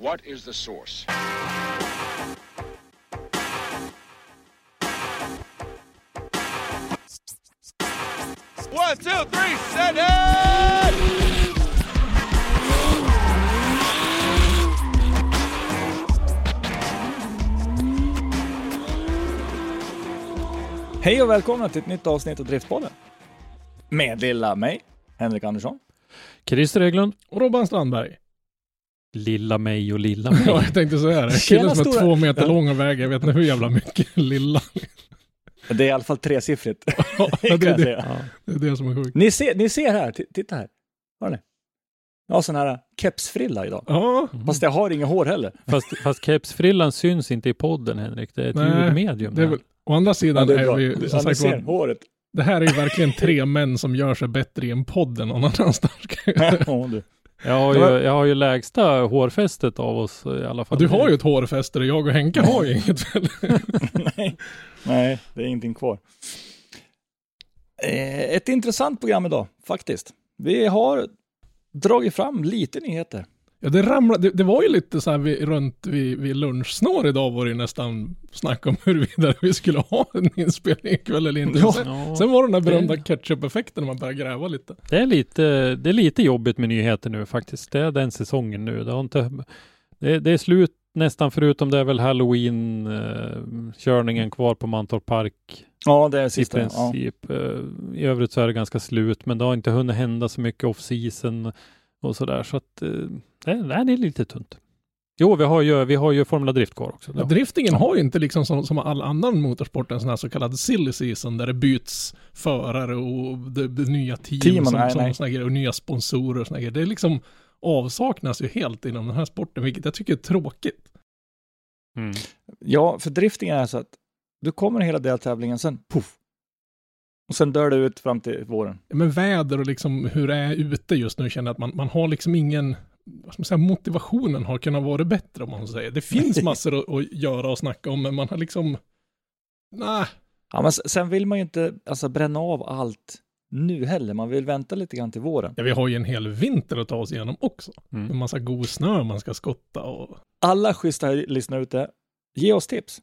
What is the source? One, two, three, set it! Hej och välkomna till ett nytt avsnitt av Driftpodden. Med lilla mig, Henrik Andersson. Christer Hägglund. Och Robban Strandberg. Lilla mig och lilla Ja, mig. jag tänkte säga det. Killen som är stora- två meter Ja. lång och väger, jag vet inte hur jävla mycket, lilla. Det är i alla fall tresiffrigt. Ja, det, är det, säga. det är det som är sjukt. Ni ser, ni ser här, T- titta här. Har ni? Jag har sån här kepsfrilla idag. Ja, Fast jag har inget hår heller. Fast, fast kepsfrillan syns inte i podden Henrik. Det är ett Nej, ljudmedium. det är väl, å andra Ja, sidan det är är vi, Ja, som sagt ser, var, håret. det här är ju verkligen tre män som gör sig bättre i en podd än någon annanstans. Ja, du. Jag, har ju, jag har ju lägsta hårfästet av oss i alla fall. du har ju ett hårfäste jag och Henke har ju inget väl? Nej. Nej, det är ingenting kvar. Eh, Ett intressant program idag, faktiskt. Vi har dragit fram lite nyheter. Ja, det ramlade, det, det var ju lite så här vid, runt vid, vid lunchsnår idag var det ju nästan snack om huruvida vi skulle ha en inspelning ikväll eller inte. Ja. Sen, Ja, sen var den där berömda det- ketchup-effekten när man började gräva lite. det, är lite, det är lite jobbigt med nyheter nu faktiskt. Det är den säsongen nu. Det, har inte, det, det är slut nästan förutom det är väl halloween-körningen kvar på Mantorp Park Ja, det är i sista. Ja. princip. Eh, I övrigt så är det ganska slut, men det har inte hunnit hända så mycket off-season och sådär. Så att eh, det, nej, det är lite tunt. Jo, vi har ju, vi har ju Formula Drift kvar också. Ja, driftingen har ju inte liksom som, som all annan motorsport en sån här så kallad silly season där det byts förare och det, det nya team Team, som, nej, som nej. såna grejer, och nya sponsorer och såna grejer. Det är liksom avsaknas ju helt inom den här sporten, vilket jag tycker är tråkigt. Mm. Ja, för driftingen är så att du kommer hela deltävlingen, sen puff. Och sen dör det ut fram till våren. Men väder och liksom hur det är ute just nu känner jag att man, man har liksom ingen vad ska man säga, motivationen har kunnat vara bättre om man säger. Det finns massor att, att göra och snacka om, men man har liksom, nej, Ja, men sen vill man ju inte alltså, bränna av allt nu heller. Man vill vänta lite grann till våren. ja, vi har ju en hel vinter att ta oss igenom också. Mm. En massa god snö man ska skotta och Alla schyssta lyssnare ute, ge oss tips.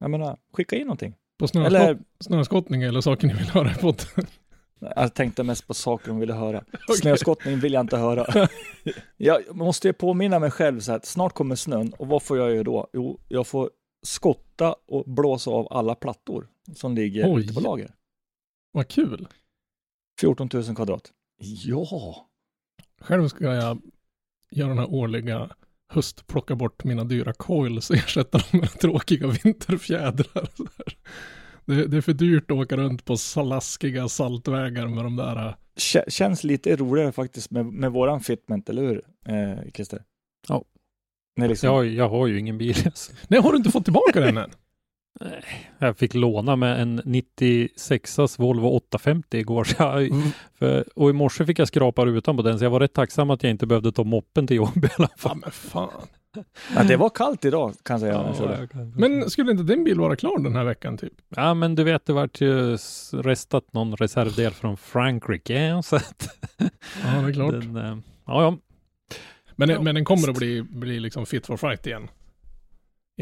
Jag menar, skicka in någonting. På snöskott, Eller, snöskottning eller saker ni vill höra på. jag tänkte mest på saker de ville höra. Snöskottning vill jag inte höra. jag måste ju påminna mig själv så här, att snart kommer snön och vad får jag göra då? Jo, jag får skotta och blåsa av alla plattor som ligger Oj. ute på lager. Vad kul. 14 000 kvadrat. Ja, Själv ska jag göra den här årliga höst plocka bort mina dyra coils och ersätta dem med tråkiga vinterfjädrar. Det, det är för dyrt att åka runt på salaskiga saltvägar med de där. äh, Kä- känns lite roligare faktiskt med, med våran fitment, eller hur, eh, Christer? Ja. Nej, liksom, Jag, jag har ju ingen bil. Nej, har du inte fått tillbaka den än? Jag fick låna med en 96as Volvo 850 igår. Så jag, för, och i morse fick jag skrapa rutan på den, så jag var rätt tacksam att jag inte behövde ta moppen till jobb i alla Ja, fall. men fan. Ja, det var kallt idag kan jag säga. Ja, jag kan- Men skulle inte din bil vara klar den här veckan typ? Ja, men du vet, det vart ju restat någon reservdel från Frankrike. Så att Ja, det är klart. den, eh, ja, ja. Men, Ja, men den kommer att bli, bli liksom fit for fight igen.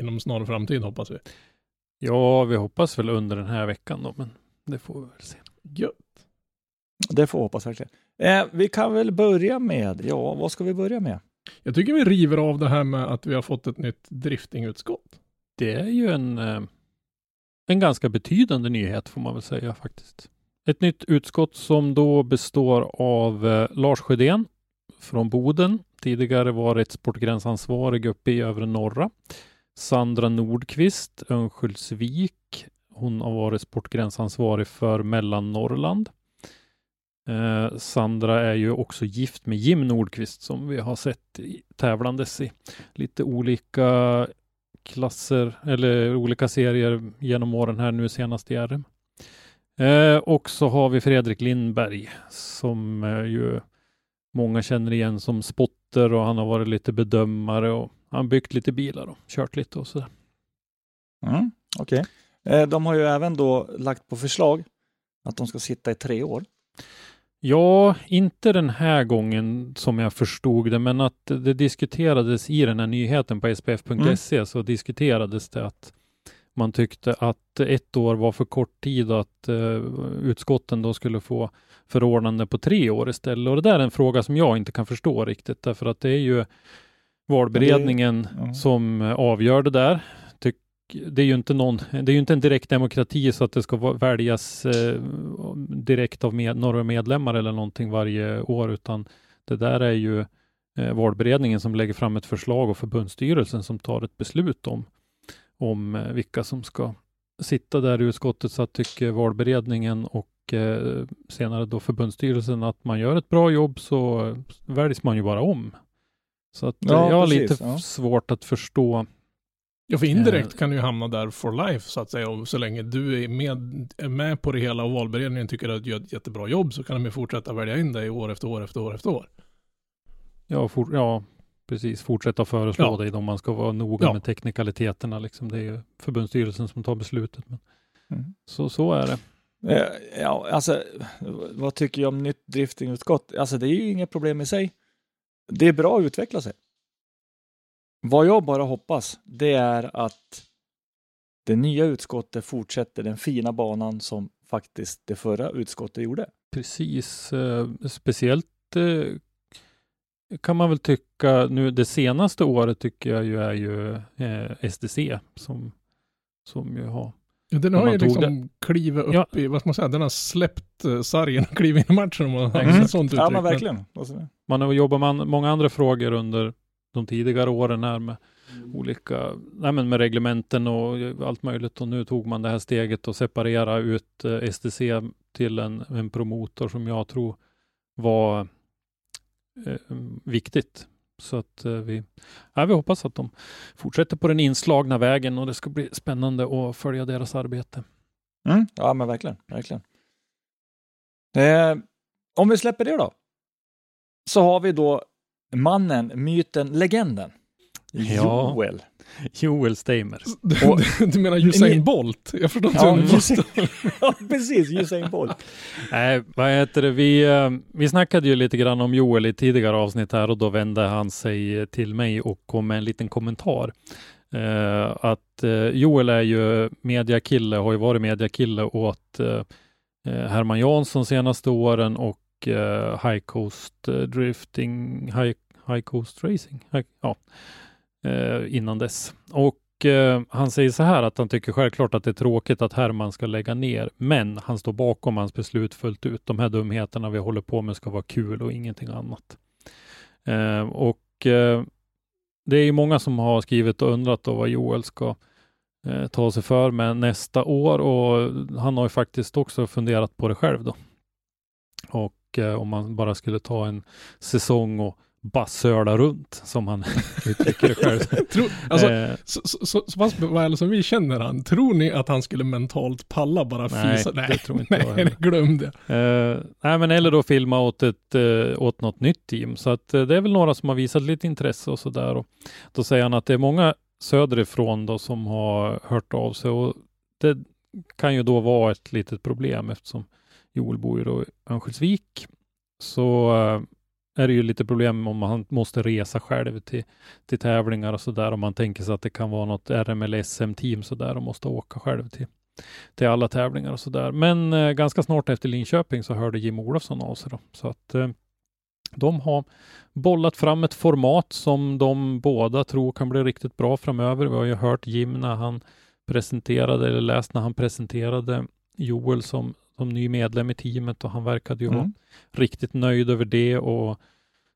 Inom snar framtid hoppas vi. Ja, vi hoppas väl under den här veckan då, men det får vi väl se. Gött. Det får jag hoppas verkligen. Eh, vi kan väl börja med, ja, vad ska vi börja med? Jag tycker vi river av det här med att vi har fått ett nytt driftingutskott. Det är ju en, eh, en ganska betydande nyhet får man väl säga faktiskt. ett nytt utskott som då består av eh, Lars Sjödén från Boden, tidigare varit sportgränsansvarig uppe i övre norra. Sandra Nordqvist, Örnsköldsvik. Hon har varit sportgränsansvarig för Mellannorrland. Eh, Sandra är ju också gift med Jim Nordqvist som vi har sett i, tävlandes i lite olika klasser eller olika serier genom åren här nu senast i RM. Eh, och så har vi Fredrik Lindberg som eh, ju många känner igen som spotter och han har varit lite bedömare och han byggt lite bilar och kört lite och sådär. Mm, Okej. Eh, De har ju även då lagt på förslag att de ska sitta i tre år. Ja, inte den här gången som jag förstod det, men att det diskuterades i den här nyheten på spf.se så diskuterades det att man tyckte att ett år var för kort tid och att eh, utskotten då skulle få förordnande på tre år istället. Och det där är en fråga som jag inte kan förstå riktigt, därför att det är ju valberedningen ja. som eh, avgör det där. Tyck, det är ju inte någon, det är inte en direkt demokrati så att det ska väljas eh, direkt av med, några medlemmar eller någonting varje år, utan det där är ju eh, valberedningen som lägger fram ett förslag och förbundsstyrelsen som tar ett beslut om, om eh, vilka som ska sitta där i utskottet. Så att tycker valberedningen och eh, senare då förbundsstyrelsen att man gör ett bra jobb så eh, väljs man ju bara om. Så att Ja, jag har precis, lite ja. svårt att förstå. Ja, för indirekt Eh. kan du ju hamna där for life så att säga. Och så länge du är med, är med på det hela och valberedningen tycker att du gör ett jättebra jobb så kan de ju fortsätta välja in dig år efter år efter år efter år. Ja, for, ja precis. Fortsätta föreslå Ja. dig om man ska vara noga Ja. med teknikaliteterna. Liksom. Det är ju förbundsstyrelsen som tar beslutet. Men Mm. så, så är det. Eh, Ja, alltså, vad tycker jag om nytt driftingutskott? Alltså, det är ju inget problem i sig. Det är bra att utveckla sig. Vad jag bara hoppas, det är att det nya utskottet fortsätter den fina banan som faktiskt det förra utskottet gjorde. Precis. Eh, speciellt eh, kan man väl tycka nu det senaste året tycker jag ju är ju eh, SDC som, som ju har den har ju liksom klivit upp Ja. i, vad ska man säga, den har släppt uh, sargen och klivit in i matchen om man har Mm. sånt uttryck. Ja, men verkligen. Man har jobbat med många andra frågor under de tidigare åren här med olika, nej men med reglementen och allt möjligt och nu tog man det här steget och separera ut eh, STC till en, en promotor som jag tror var eh, viktigt. Så att eh, vi, ja, vi hoppas att de fortsätter på den inslagna vägen och det ska bli spännande att följa deras arbete. Mm. Ja, men verkligen. verkligen. Eh, om vi släpper det då. Så har vi då mannen, myten, legenden. Ja. Joel. Joel Steimer. Du, Och- du menar Usain Bolt? Jag förstår inte. Ja, hur du Usain, ja precis. Usain Bolt. Nej, vad heter det? Vi, eh, vi snackade ju lite grann om Joel i tidigare avsnitt här och då vände han sig till mig och kom med en liten kommentar. Eh, att eh, Joel är ju mediakille, har ju varit mediakille åt eh, Herman Jansson senaste åren och High Coast Drifting, High, High Coast Racing, High, ja, eh, innan dess. Och eh, han säger så här att han tycker självklart att det är tråkigt att Herman ska lägga ner, men han står bakom hans beslut fullt ut. De här dumheterna vi håller på med ska vara kul och ingenting annat. Eh, och eh, det är ju många som har skrivit och undrat då vad Joel ska eh, ta sig för med nästa år och han har ju faktiskt också funderat på det själv då. Och eh, om man bara skulle ta en säsong och bara söla runt som han uttrycker det själv. Tror, alltså, Eh, så, så, så, så pass väl som vi känner han, tror ni att han skulle mentalt palla bara Nej, fisa? det tror inte jag nej, heller. glöm det. Eh, nej, men eller då filma åt, ett, eh, åt något nytt team. Så att, eh, det är väl några som har visat lite intresse och sådär. Och Då säger han att det är många söderifrån då som har hört av sig och det kan ju då vara ett litet problem eftersom Joel bor ju då i Örnsköldsvik. Så eh, är det ju lite problem om man måste resa själv till, till tävlingar och sådär. Om man tänker sig att det kan vara något RML SM-team sådär och måste åka själv till till alla tävlingar och sådär. Men eh, ganska snart efter Linköping så hörde Jim Olofsson av sig då. Så att eh, de har bollat fram ett format som de båda tror kan bli riktigt bra framöver. Vi har ju hört Jim när han presenterade, eller läst när han presenterade Joel som som ny medlem i teamet och han verkade ju Mm. vara riktigt nöjd över det och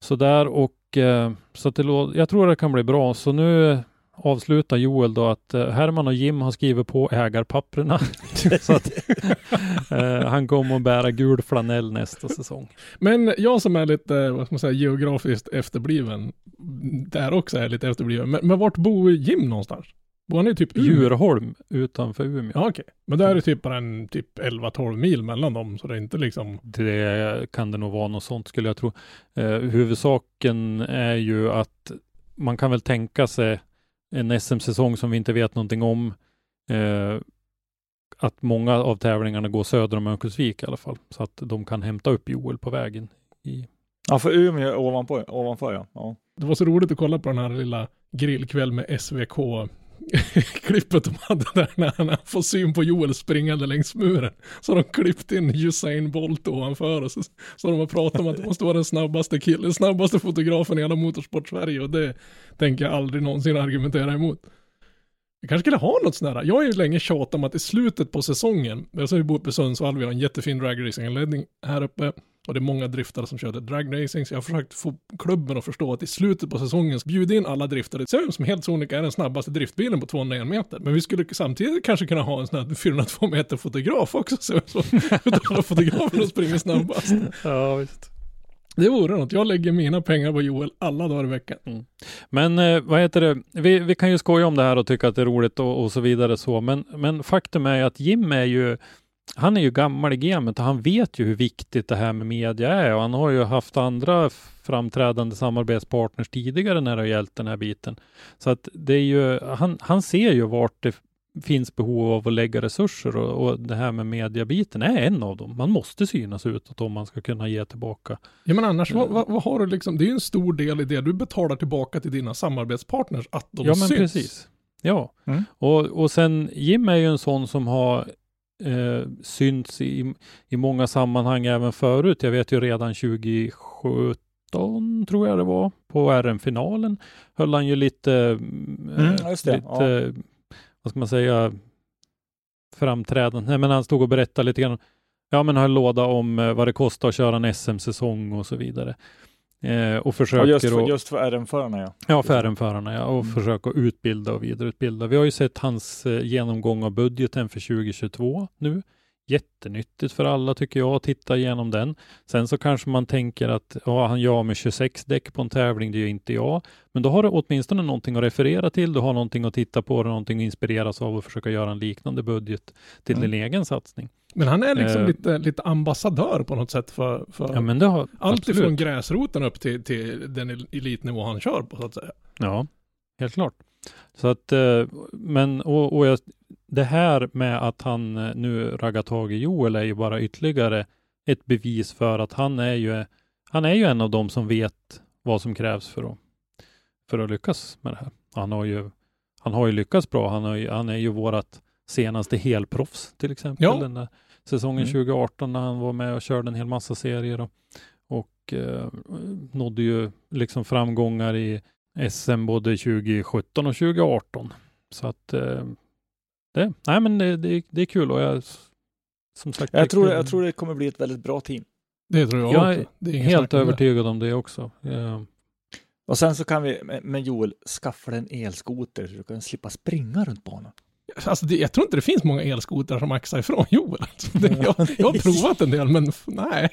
sådär och eh, så att det jag tror det kan bli bra. Så nu avslutar Joel då att eh, Herman och Jim har skrivit på ägarpapperna så att eh, han kommer att bära gul flanell nästa säsong. Men jag som är lite, vad ska man säga, geografiskt efterbliven, där också är lite efterbliven. Men, men vart bor Jim någonstans? Bor han i typ Umeå? Djurholm utanför Umeå. Ja okej. Men där är det typ bara en typ 11-12 mil mellan dem, så det är inte liksom... Det kan det nog vara något sånt skulle jag tro. Eh, huvudsaken är ju att man kan väl tänka sig en SM-säsong som vi inte vet någonting om. Eh, att många av tävlingarna går söder om Örnsköldsvik i alla fall. Så att de kan hämta upp Joel på vägen. I... Ja, för Umeå är ovanpå, ovanför ja. ja. Det var så roligt att kolla på den här lilla grillkväll med SVK klippet de hade där när han får syn på Joel springande längs muren. Så de klippt in Usain Bolt ovanför och så, så de har pratat om att det måste vara den snabbaste killen, snabbaste fotografen i hela motorsport-Sverige och det tänker jag aldrig någonsin argumentera emot. Vi kanske skulle ha något sånt här, Jag har ju länge tjatat om att i slutet på säsongen, jag vi bor uppe i Sundsvall, vi har en jättefin dragracing-anläggning här uppe och det är många driftare som kör dragracing, så jag har försökt få klubben att förstå att i slutet på säsongen bjuda in alla driftare, se vem som helt sonika är den snabbaste driftbilen på 201 meter. Men vi skulle samtidigt kanske kunna ha en sån här 402 meter fotograf också, så så utav alla fotografer som springer snabbast. Ja, visst. Det vore något. Jag lägger mina pengar på Joel alla dagar i veckan. Men eh, vad heter det? Vi, vi kan ju skoja om det här och tycka att det är roligt och, och så vidare så. Men, men faktum är ju att Jim är ju han är ju gammal i gamet och han vet ju hur viktigt det här med media är och han har ju haft andra framträdande samarbetspartners tidigare när det har gällt den här biten. Så att det är ju, han, han ser ju vart det finns behov av att lägga resurser och, och det här med mediabiten är en av dem. Man måste synas utåt om man ska kunna ge tillbaka. Ja men annars, vad, vad, vad har du liksom, det är ju en stor del i det du betalar tillbaka till dina samarbetspartners, att de ja, men syns. precis. Ja, Mm. och, och sen Jim är ju en sån som har eh, synts i, i många sammanhang även förut. Jag vet ju redan 2017 tror jag det var på RM-finalen höll han ju lite, Mm, eh, det, lite vad ska man säga, framträdande. Nej, men han stod och berättade lite grann, ja men höll låda om eh, vad det kostar att köra en SM-säsong och så vidare. Eh, och försöker Ja, just, för, just för RM-förarna ja. Ja, för RM-förarna ja, och Mm. försöka utbilda och vidareutbilda. Vi har ju sett hans eh, genomgång av budgeten för 2022 nu. Jättenyttigt för alla tycker jag att titta igenom den. Sen så kanske man tänker att ja, han gör med 26 däck på en tävling, det är ju inte jag. Men då har du åtminstone någonting att referera till, du har någonting att titta på, någonting att inspireras av och försöka göra en liknande budget till Mm. din egen satsning. Men han är liksom Eh. lite, lite ambassadör på något sätt för, för Ja, men det har allt absolut. ifrån gräsroten upp till, till den el- elitnivå han kör på så att säga. Ja, helt klart. Så att, eh, men och, och jag, det här med att han eh, nu raggar tag i Joel är ju bara ytterligare ett bevis för att han är ju, han är ju en av dem som vet vad som krävs för att, för att lyckas med det här. Han har ju, han har ju lyckats bra. Han, har ju, han är ju vårat senaste helproffs till exempel. Ja. Den där säsongen Mm. 2018 när han var med och körde en hel massa serier och, och eh, nådde ju liksom framgångar i SM både 2017 och 2018. Så att eh, det, nej men det, det, det är kul och jag som sagt. Jag tror, jag tror det kommer bli ett väldigt bra team. Det tror jag, Jag också. är Det är helt snack om det. övertygad om det också. Eh, Och sen så kan vi, med- med Joel, skaffa en elskoter så du kan slippa springa runt banan. Alltså det, jag tror inte det finns många elskotrar som axar ifrån Joel. Alltså det, jag, jag har provat en del, men nej.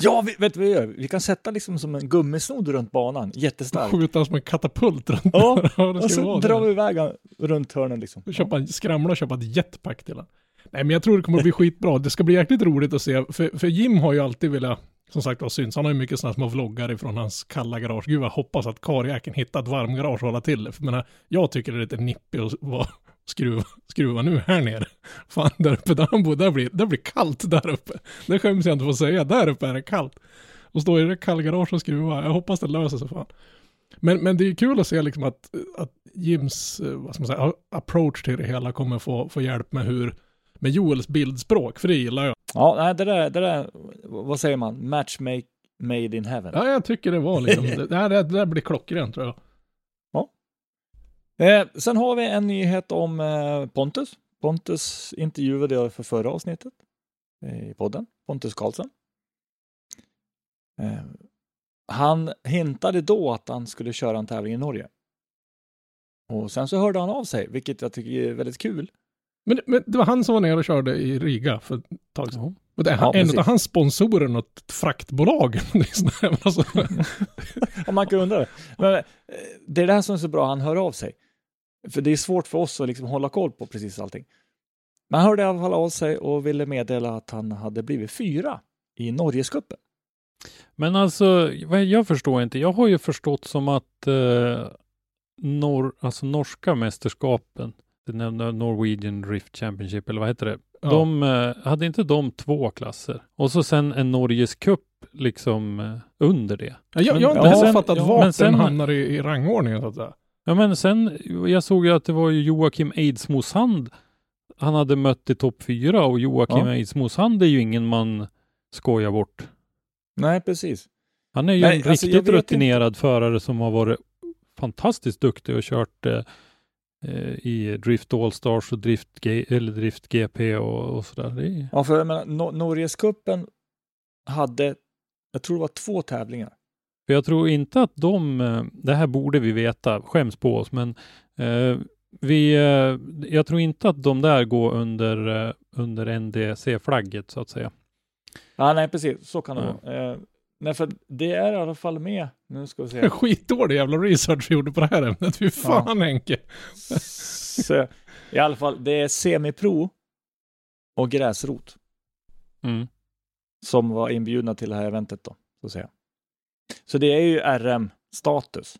Ja, vi, vet du vad vi gör? Vi kan sätta liksom som en gummisnodd runt banan, jättestark. Skjuta som en katapult runt. Ja, Och så drar vi iväg runt hörnen liksom. Köpa skramla och köpa ett jetpack till den. Nej men jag tror det kommer att bli skitbra. Det ska bli jäkligt roligt att se. För, för Jim har ju alltid velat, som sagt var syns. Han har ju mycket sådana små vloggar ifrån hans kalla garage. Gud jag hoppas att karjäkeln hittar ett varmgarage att hålla till. För jag menar, jag tycker det är lite nippigt att vara skruva, skruva nu här nere. Fan där uppe där han bor, där blir, där blir kallt där uppe. Det skäms jag inte för att säga. Där uppe är det kallt. Och stå i det kallgarage och skruva. Jag hoppas det löser sig fan. Men, men det är kul att se liksom att, att Jims, eh, vad ska man säga, approach till det hela kommer få, få hjälp med hur, med Joels bildspråk, för det gillar jag. Ja, nej, det där, det där, vad säger man? Match make, made in heaven. Ja, jag tycker det var liksom, det, det, här, det där blir klockrent tror jag. Eh, sen har vi en nyhet om eh, Pontus. Pontus intervjuade jag för förra avsnittet. i podden, Pontus Karlsson. Eh, han hintade då att han skulle köra en tävling i Norge. Och sen så hörde han av sig, vilket jag tycker är väldigt kul. Men, men det var han som var nere och körde i Riga för ett tag sedan. Ja. Och det är Ja, en av hans sponsorer, något fraktbolag. Men alltså, Om man kan undra det. Men eh, det är det här som är så bra, han hör av sig. För det är svårt för oss att liksom hålla koll på precis allting. Men han hörde i alla fall av sig och ville meddela att han hade blivit fyra i Norgescupen. Men alltså, jag förstår inte. Jag har ju förstått som att eh, nor alltså norska mästerskapen, Norwegian Drift Championship, eller vad heter det? ja. De eh, hade inte de två klasser? Och så sen en Norges Cup liksom eh, under det. Ja, jag, jag har inte ja, fattat ja, vart men sen- den hamnar i, i rangordningen så att säga. Ja men sen, jag såg ju att det var Joakim Eidsmosand han hade mött i topp fyra och Joakim Ja. Eidsmosand är ju ingen man skojar bort. Nej, precis. Han är ju Nej, en alltså, riktigt rutinerad förare som har varit fantastiskt duktig och kört eh, eh, i Drift Allstars och Drift, G eller Drift GP och, och sådär. Är, Ja, för jag menar, no Norgescupen hade, jag tror det var två tävlingar. För jag tror inte att de, eh, det här borde vi veta, skäms på oss, men eh, vi, eh, jag tror inte att de där går under, eh, under NDC-flagget så att säga. Ja, nej, precis. Så kan det Ja. vara. Nej, för det är i alla fall med. Nu ska vi se. Skitdålig jävla research vi gjorde på det här ämnet. Fy fan Henke. Så, I alla fall, det är semipro och gräsrot Mm. som var inbjudna till det här eventet då, så att säga. Så det är ju RM-status.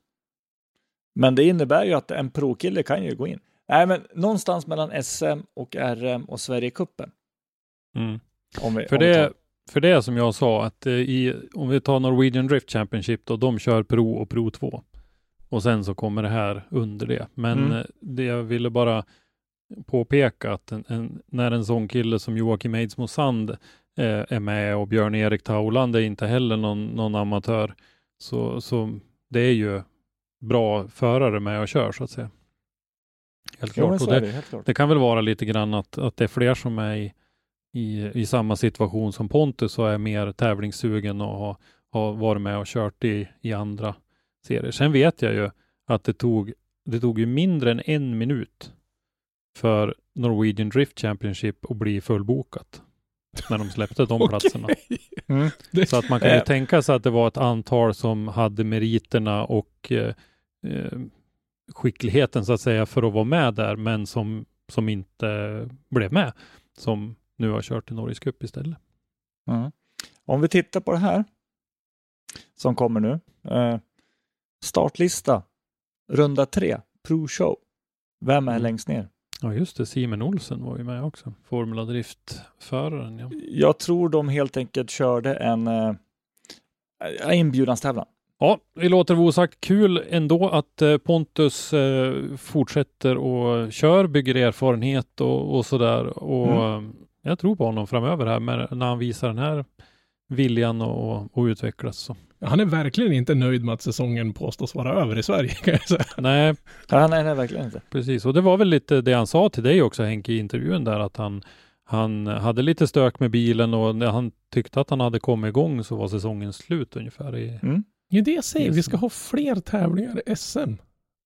Men det innebär ju att en pro-kille kan ju gå in. Nej, men någonstans mellan SM och RM och Sverigecupen. Mm. Om vi, För det, tar- för det som jag sa, att eh, i, om vi tar Norwegian Drift Championship då, de kör Pro och Pro 2. Och sen så kommer det här under det. Men Mm. eh, det jag ville bara påpeka att en, en, när en sån kille som Joakim Eidsmo Sand är med och Björn-Erik Tauland är inte heller någon, någon amatör. Så, så det är ju bra förare med och kör så att säga. Helt Jo, klart. det, det, helt klart. det kan väl vara lite grann att, att det är fler som är i, i, i samma situation som Pontus och är mer tävlingssugen och har, har varit med och kört i, i andra serier. Sen vet jag ju att det tog, det tog ju mindre än en minut för Norwegian Drift Championship att bli fullbokat när de släppte de Okej. platserna. Mm. Så att man kan ju Eh. tänka sig att det var ett antal som hade meriterna och eh, eh, skickligheten så att säga för att vara med där, men som, som inte blev med, som nu har kört i Norges Cup istället. Mm. Om vi tittar på det här som kommer nu. Eh, startlista, runda tre, Pro Show. Vem är Mm. längst ner? Ja just det, Simon Olsen var ju med också, Formula Drift-föraren. Ja. Jag tror de helt enkelt körde en eh, inbjudningstävlan. ja, vi låter det osagt. Kul ändå att eh, Pontus eh, fortsätter och kör, bygger erfarenhet och, och sådär. Och eh, jag tror på honom framöver här, med, när han visar den här viljan och, och utvecklas. Så. Han är verkligen inte nöjd med att säsongen påstås vara över i Sverige kan jag säga. Nej, Ja, nej, nej, verkligen inte. Precis, och det var väl lite det han sa till dig också Henke i intervjun där att han, han hade lite stök med bilen och när han tyckte att han hade kommit igång så var säsongen slut ungefär. I, Mm. Det är det jag säger, vi ska ha fler tävlingar i SM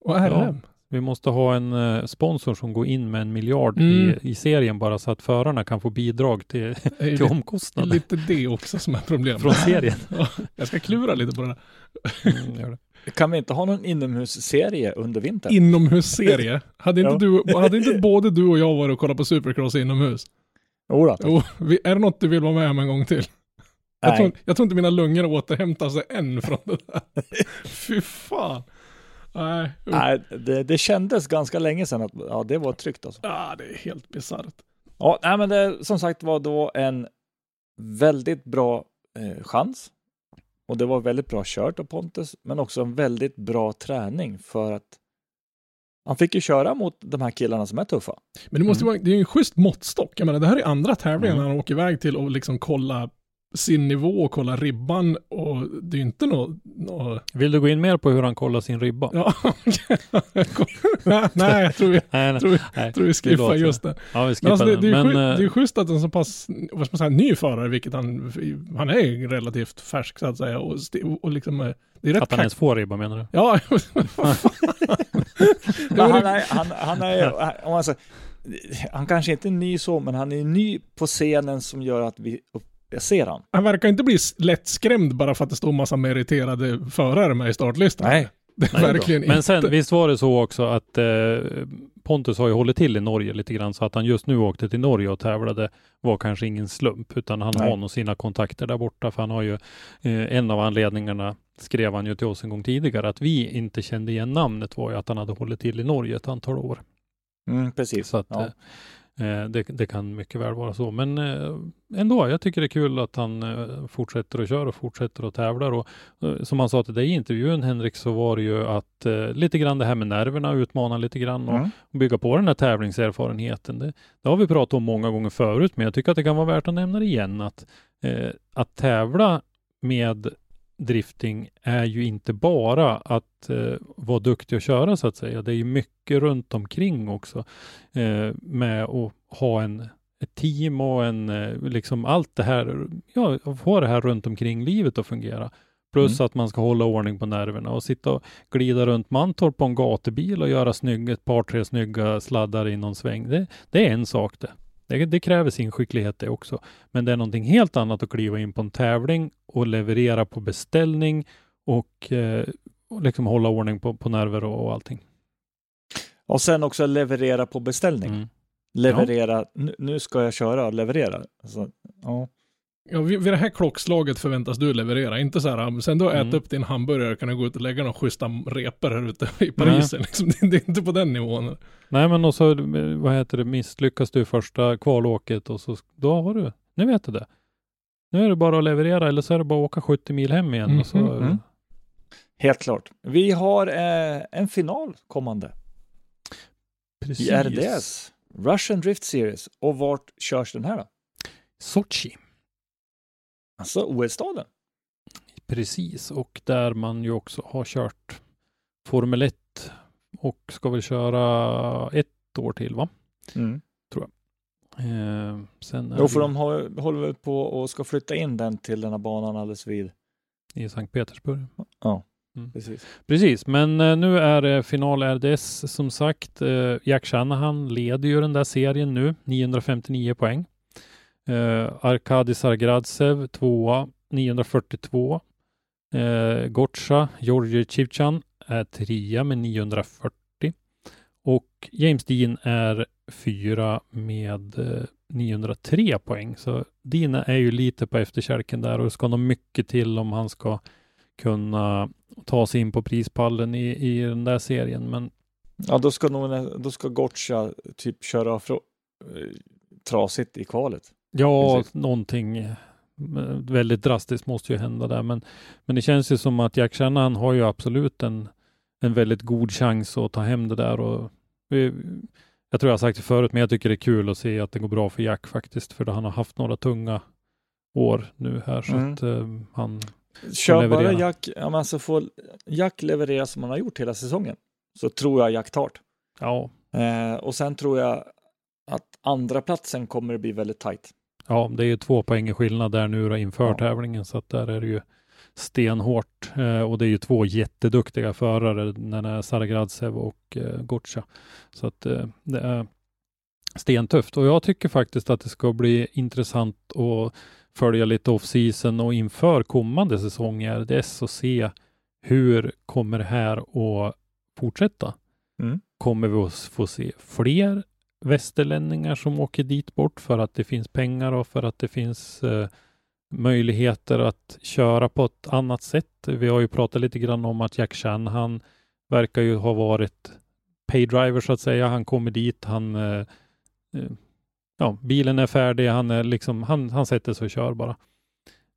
och RM. Ja. Vi måste ha en eh, sponsor som går in med en miljard Mm. i, i serien bara så att förarna kan få bidrag till, Det är till lite, omkostnader lite det också som är problemet. från serien. Ja, jag ska klura lite på det där. Mm, det. Kan vi inte ha någon inomhusserie under vintern? Inomhusserie. Hade inte, du, hade inte både du och jag varit och kollat på Supercross inomhus? Jodå. Jo, vi, är det något du vill vara med om en gång till? Jag Nej. tror, jag tror inte mina lungor återhämtar sig än från det där. Fy fan. Nej. Nej, det, det kändes ganska länge sedan att ja, det var tryggt alltså. ah, det är helt bisarrt. Ja, nej, men det som sagt var då en väldigt bra eh, chans. Och det var väldigt bra kört av Pontus, men också en väldigt bra träning för att han fick ju köra mot de här killarna som är tuffa. Men det måste Mm. vara, det är ju en schysst måttstock. Jag menar, det här är andra tävlingen Mm. när han åker iväg till och liksom kolla sin nivå och kolla ribban och det är inte något... Nå... Vill du gå in mer på hur han kollar sin ribba? Ja, nej, jag tror vi, Nej, nej, tror vi, nej. tror vi skippar just det. Ja, vi Men skippar alltså, det, det, är den. ju Men, schysst, det är ju eh, schysst att en så pass, vad ska man säga, ny förare, vilket han, han är relativt färsk så att säga, och, och liksom, eh, det är rätt att han ens får ribba menar du? Ja, Men han är, han, han är, om man säger, han kanske inte är ny så, men han är ny på scenen som gör att vi upp, ser han. han verkar inte bli lättskrämd bara för att det står massa meriterade förare med i startlistan. Nej. Det är verkligen Men sen, visst var det så också att eh, Pontus har ju hållit till i Norge lite grann, så att han just nu åkte till Norge och tävlade var kanske ingen slump, utan han Nej. har nog sina kontakter där borta, för han har ju eh, en av anledningarna skrev han ju till oss en gång tidigare, att vi inte kände igen namnet var ju att han hade hållit till i Norge ett antal år. Mm, precis. Så att ja. Eh, det, det kan mycket väl vara så. Men eh, ändå, jag tycker det är kul att han eh, fortsätter att köra och fortsätter att tävla. Och, som han sa till dig i intervjun Henrik, så var det ju att lite grann det här med nerverna, utmana lite grann och Mm. bygga på den här tävlingserfarenheten. Det, det har vi pratat om många gånger förut, men jag tycker att det kan vara värt att nämna det igen. Att, att tävla med drifting är ju inte bara att eh, vara duktig att köra så att säga. Det är ju mycket runt omkring också eh, med att ha en ett team och en, eh, liksom allt det här, ja, få det här runt omkring livet att fungera. Plus Mm. att man ska hålla ordning på nerverna och sitta och glida runt Mantorp på en gatubil och göra snygg, ett par, tre snygga sladdar i någon sväng. Det, det är en sak det. Det. Det kräver sin skicklighet det också. Men det är någonting helt annat att kliva in på en tävling och leverera på beställning och, eh, liksom hålla ordning på, på nerver och, och allting. Och sen också leverera på beställning. Mm. Leverera, nu, nu ska jag köra och leverera. Alltså, ja. Ja, vid, det här klockslaget förväntas du leverera. Inte så här, sen du har ätit Mm. upp din hamburgare kan du gå ut och lägga några schyssta repor här ute i Paris. Liksom. Det, det är inte på den nivån. Nej, men och så, vad heter det, misslyckas du första kvalåket och så, då har du, nu vet du det. Nu är det bara att leverera eller så är det bara att åka 70 mil hem igen. Och så, Mhm, mm. Helt klart. Vi har eh, en final kommande Precis. i RDS. Russian Drift Series. Och vart körs den här då? Sochi. Alltså OS-staden. Precis, och där man ju också har kört Formel 1 och ska väl köra ett år till va? Mm. Eh, sen Jo, för det de har, håller väl på och ska flytta in den till den här banan alldeles vid. i Sankt Petersburg. Ja, Mm. precis. Precis, men eh, nu är det final RDS som sagt. Eh, Jack Shanahan leder ju den där serien nu, 959 poäng. Eh, Arkadi Sargradsev tvåa, 942. Eh, Gotcha, Georgi Chivchan är trea med 940. Och James Dean är fyra med eh, 903 poäng. Så Dean är ju lite på efterkälken där och det ska nog mycket till om han ska kunna ta sig in på prispallen i, i den där serien. Men Ja, då ska, nog, då ska Gotcha typ köra eh, trasigt i kvalet ja, Precis. någonting eh, väldigt drastiskt måste ju hända där. Men, men det känns ju som att Jack Shanahan har ju absolut en, en väldigt god chans att ta hem det där. Och jag tror jag har sagt det förut, men jag tycker det är kul att se att det går bra för Jack faktiskt, för han har haft några tunga år nu här, så Mm. att eh, han Kör bara. Jack, ja, alltså får Jack leverera som han har gjort hela säsongen så tror jag Jack tar. Ja, eh, Och sen tror jag att andra platsen kommer att bli väldigt tajt. Ja, det är ju två poäng i skillnad där nu då inför Ja. tävlingen, så att där är det ju stenhårt. Eh, och det är ju två jätteduktiga förare, den är Saragradsev och eh, Gotcha. Så att eh, det är stentufft. Och jag tycker faktiskt att det ska bli intressant att följa lite off-season och inför kommande säsong i RDS och se hur kommer det här att fortsätta? Mm. Kommer vi att få se fler västerlänningar som åker dit bort för att det finns pengar och för att det finns eh, möjligheter att köra på ett annat sätt. Vi har ju pratat lite grann om att Jack Chan, han verkar ju ha varit paydriver så att säga. Han kommer dit, han eh, eh, ja, bilen är färdig, han är liksom, han, han sätter sig och kör bara.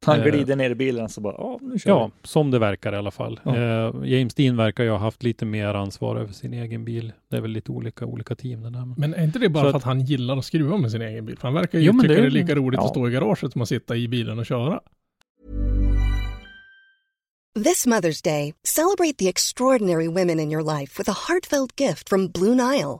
Han Eh, glider ner i bilen så bara, ja nu kör Ja, som det verkar i alla fall. Ja. Eh, James Dean verkar ju ha haft lite mer ansvar över sin egen bil. Det är väl lite olika, olika team det där. Men är inte det bara Så för att- att han gillar att skruva med sin egen bil? För han verkar ju Jo, tycka det- det är lika roligt ja. att stå i garaget som att sitta i bilen och köra. This Mother's Day, celebrate the extraordinary women in your life with a heartfelt gift from Blue Nile.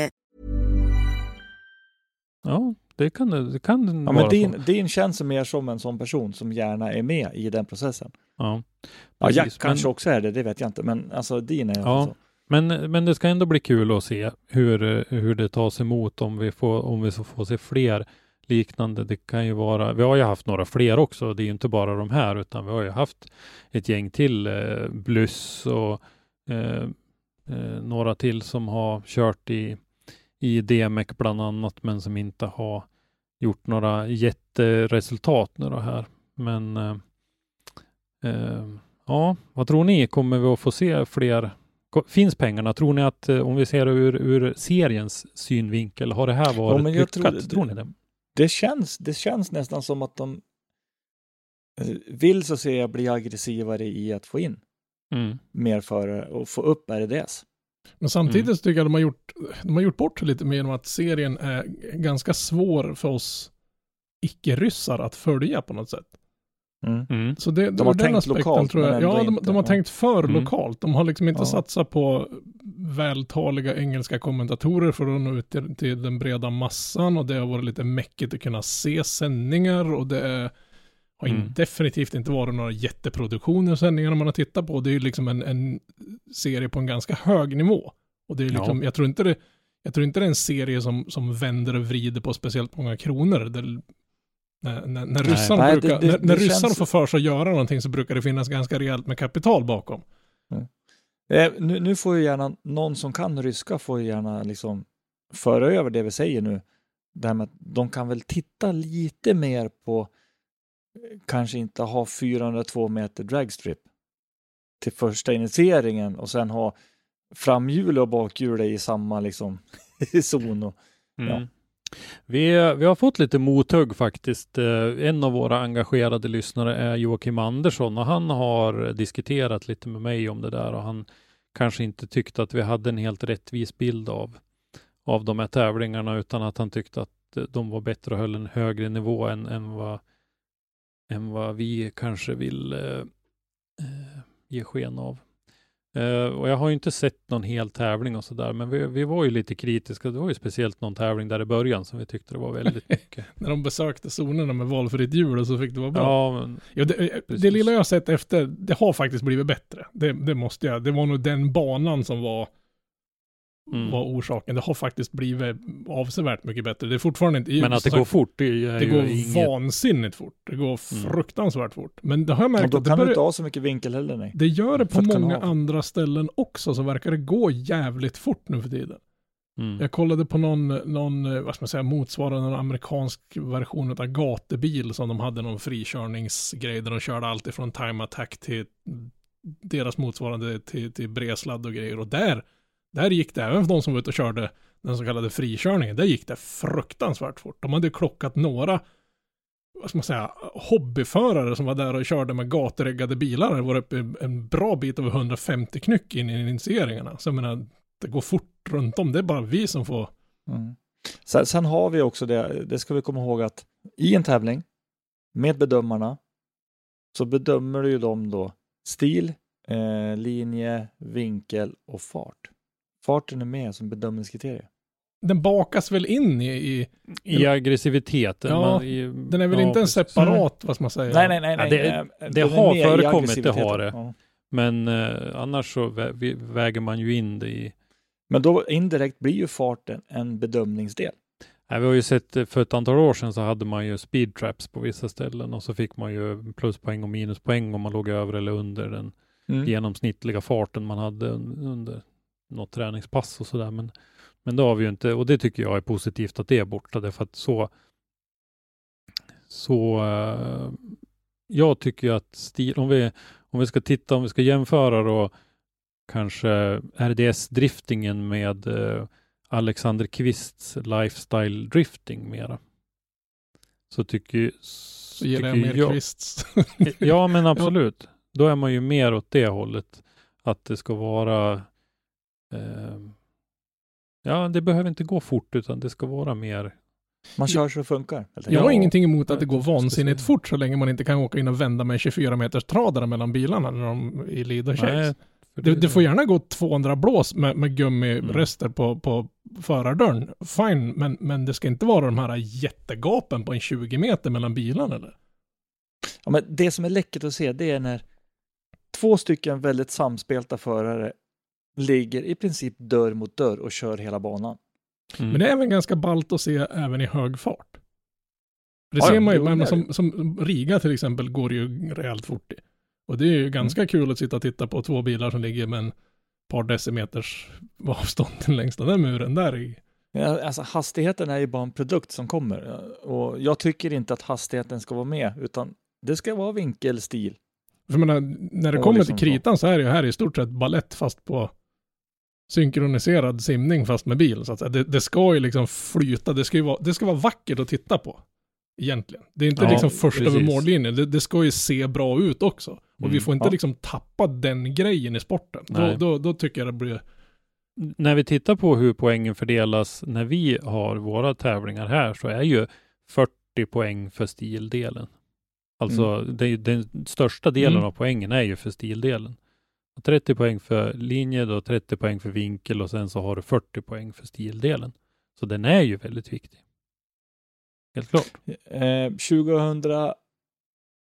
Ja, det kan det, kan Ja, vara men så. din, din känns mer som en sån person som gärna är med i den processen. Ja, Ja, Jack kanske men, också är det, det vet jag inte, men alltså din är Ja. så. men, men det ska ändå bli kul att se hur, hur det tas emot om vi får, om vi får se fler liknande. Det kan ju vara, vi har ju haft några fler också. Det är ju inte bara de här, utan vi har ju haft ett gäng till, eh, Bluss och eh, eh, några till som har kört i, i DMEC bland annat, men som inte har gjort några jätteresultat nu då här. Men eh, eh, ja, vad tror ni? Kommer vi att få se fler? Finns pengarna? Tror ni att eh, om vi ser ur, ur seriens synvinkel, har det här varit jag lyckat? tror- Tror, ni det? Det känns, det känns nästan som att de eh, vill så säga bli aggressivare i att få in Mm. mer förare och få upp RDS. Men samtidigt Mm. så tycker jag de har gjort, de har gjort bort sig lite med genom att serien är ganska svår för oss icke-ryssar att följa på något sätt. Mm. Mm. Så det, De har den tänkt aspekten lokalt, tror jag, ja, de, de har tänkt för Mm. lokalt. De har liksom inte Ja. satsat på vältaliga engelska kommentatorer för att nå ut till, till den breda massan och det har varit lite mäckigt att kunna se sändningar och det är, har Mm. definitivt inte varit några jätteproduktioner sändningar man har tittat på. Det är ju liksom en, en serie på en ganska hög nivå. Och det är liksom, jag tror inte det, jag tror inte det är en serie som, som vänder och vrider på speciellt många kronor. Det, när, när, när ryssarna, Nej, det- brukar, det- när, när ryssarna känns- får för sig att göra någonting så brukar det finnas ganska rejält med kapital bakom. Eh, nu, nu får ju gärna någon som kan ryska får ju gärna liksom föra över det vi säger nu. Det här med att de kan väl titta lite mer på kanske inte ha 402 meter dragstrip till första initieringen och sen ha framhjul och bakhjul i samma liksom zon. Och, Ja. Mm. Vi, vi har fått lite mothugg faktiskt. Eh, En av våra engagerade lyssnare är Joakim Andersson och han har diskuterat lite med mig om det där och han kanske inte tyckte att vi hade en helt rättvis bild av, av de här tävlingarna utan att han tyckte att de var bättre och höll en högre nivå än, än, vad, än vad vi kanske vill eh, eh, ge sken av. Eh, och jag har ju inte sett någon hel tävling och sådär, men vi, vi var ju lite kritiska. Det var ju speciellt någon tävling där i början som vi tyckte det var väldigt mycket. När de besökte zonerna med valfritt hjul och så fick det vara bra. ja, men, Ja, det, det lilla jag sett efter, det har faktiskt blivit bättre. Det, det måste jag. Det var nog den banan som var, Mm. var orsaken. Det har faktiskt blivit avsevärt mycket bättre. Det är fortfarande inte... men att det som går sagt, fort, det är Det ju går inget... vansinnigt fort. Det går Mm. fruktansvärt fort. Men det har jag och märkt då att det, kan du börjar, inte ha så mycket vinkel heller. Nej. det gör det på många andra ställen också, så verkar det gå jävligt fort nu för tiden. Mm. Jag kollade på någon, någon, eh, vad ska man säga, motsvarande en amerikansk version av gatubil som de hade någon frikörningsgrej där de körde allt ifrån time attack till deras motsvarande till, till bredsladd och grejer. Och där, där gick det, även för de som var ute och körde den så kallade frikörningen, där gick det fruktansvärt fort. De hade klockat några, vad ska man säga, hobbyförare som var där och körde med gatureggade bilar. Det var uppe i en bra bit över 150 knyck in i initieringarna. Så jag menar, det går fort runt om. Det är bara vi som får Mm. Sen, sen har vi också det, det ska vi komma ihåg att i en tävling med bedömarna så bedömer du ju dem då stil, eh, linje, vinkel och fart. Farten är med som bedömningskriterie. Den bakas väl in i, i I aggressiviteten. Ja, man, i, den är väl ja, inte en separat, vad ska man säga? Nej, nej, nej. nej. Ja, det- eh, det har förekommit, det har det. Ja. Men eh, annars så vä väger man ju in det i... Men då indirekt blir ju farten en bedömningsdel. Nej, vi har ju sett eh, för ett antal år sedan så hade man ju speed traps på vissa ställen och så fick man ju pluspoäng och minuspoäng om man låg över eller under den Mm. genomsnittliga farten man hade un- under något träningspass och sådär. Men, men det har vi ju inte och det tycker jag är positivt att det är borta därför att så så eh, jag tycker ju att stil, om vi, om vi ska titta, om vi ska jämföra då kanske RDS-driftingen med eh, Alexander Kvists lifestyle drifting mera. Så tycker, Så ger tycker mer jag, kvists. Ja, men absolut. Då är man ju mer åt det hållet. Att det ska vara... Eh, ja, det behöver inte gå fort, utan det ska vara mer... Man kör så det funkar. Jag har Ja. ingenting emot att det går vansinnigt säga. fort så länge man inte kan åka in och vända med en 24 meters tradare mellan bilarna när de i lead och chase. Nej, för Det, det får gärna gå 200 blås med, med gummirester Mm. på, på förardörren. Fine, men, men det ska inte vara de här jättegapen på en 20 meter mellan bilarna eller? Ja, men det som är läckert att se det är när två stycken väldigt samspelta förare ligger i princip dörr mot dörr och kör hela banan. Mm. Men det är även ganska ballt att se även i hög fart. Det Ja, ser man ju, men som, som Riga till exempel går ju rejält fort i. Och det är ju ganska kul att sitta och titta på två bilar som ligger med en par decimeters avstånd till längsta den muren där i. Ja, Alltså, hastigheten är ju bara en produkt som kommer och jag tycker inte att hastigheten ska vara med utan det ska vara vinkelstil. För menar, när det Och kommer liksom till kritan så är det ju här i stort sett ballett fast på synkroniserad simning fast med bil. Så att det, det ska ju liksom flyta, det ska ju vara, det ska vara vackert att titta på. Egentligen. Det är inte Ja, liksom först precis. över mållinjen, det, det ska ju se bra ut också. Och vi Mm, får inte ja. liksom tappa den grejen i sporten. Då, då, då tycker jag det blir... När vi tittar på hur poängen fördelas när vi har våra tävlingar här så är ju 40 poäng för stildelen. Alltså det är ju den största delen Mm. av poängen är ju för stildelen. 30 poäng för linje, då 30 poäng för vinkel och sen så har du 40 poäng för stildelen. Så den är ju väldigt viktig. Helt klart. Eh,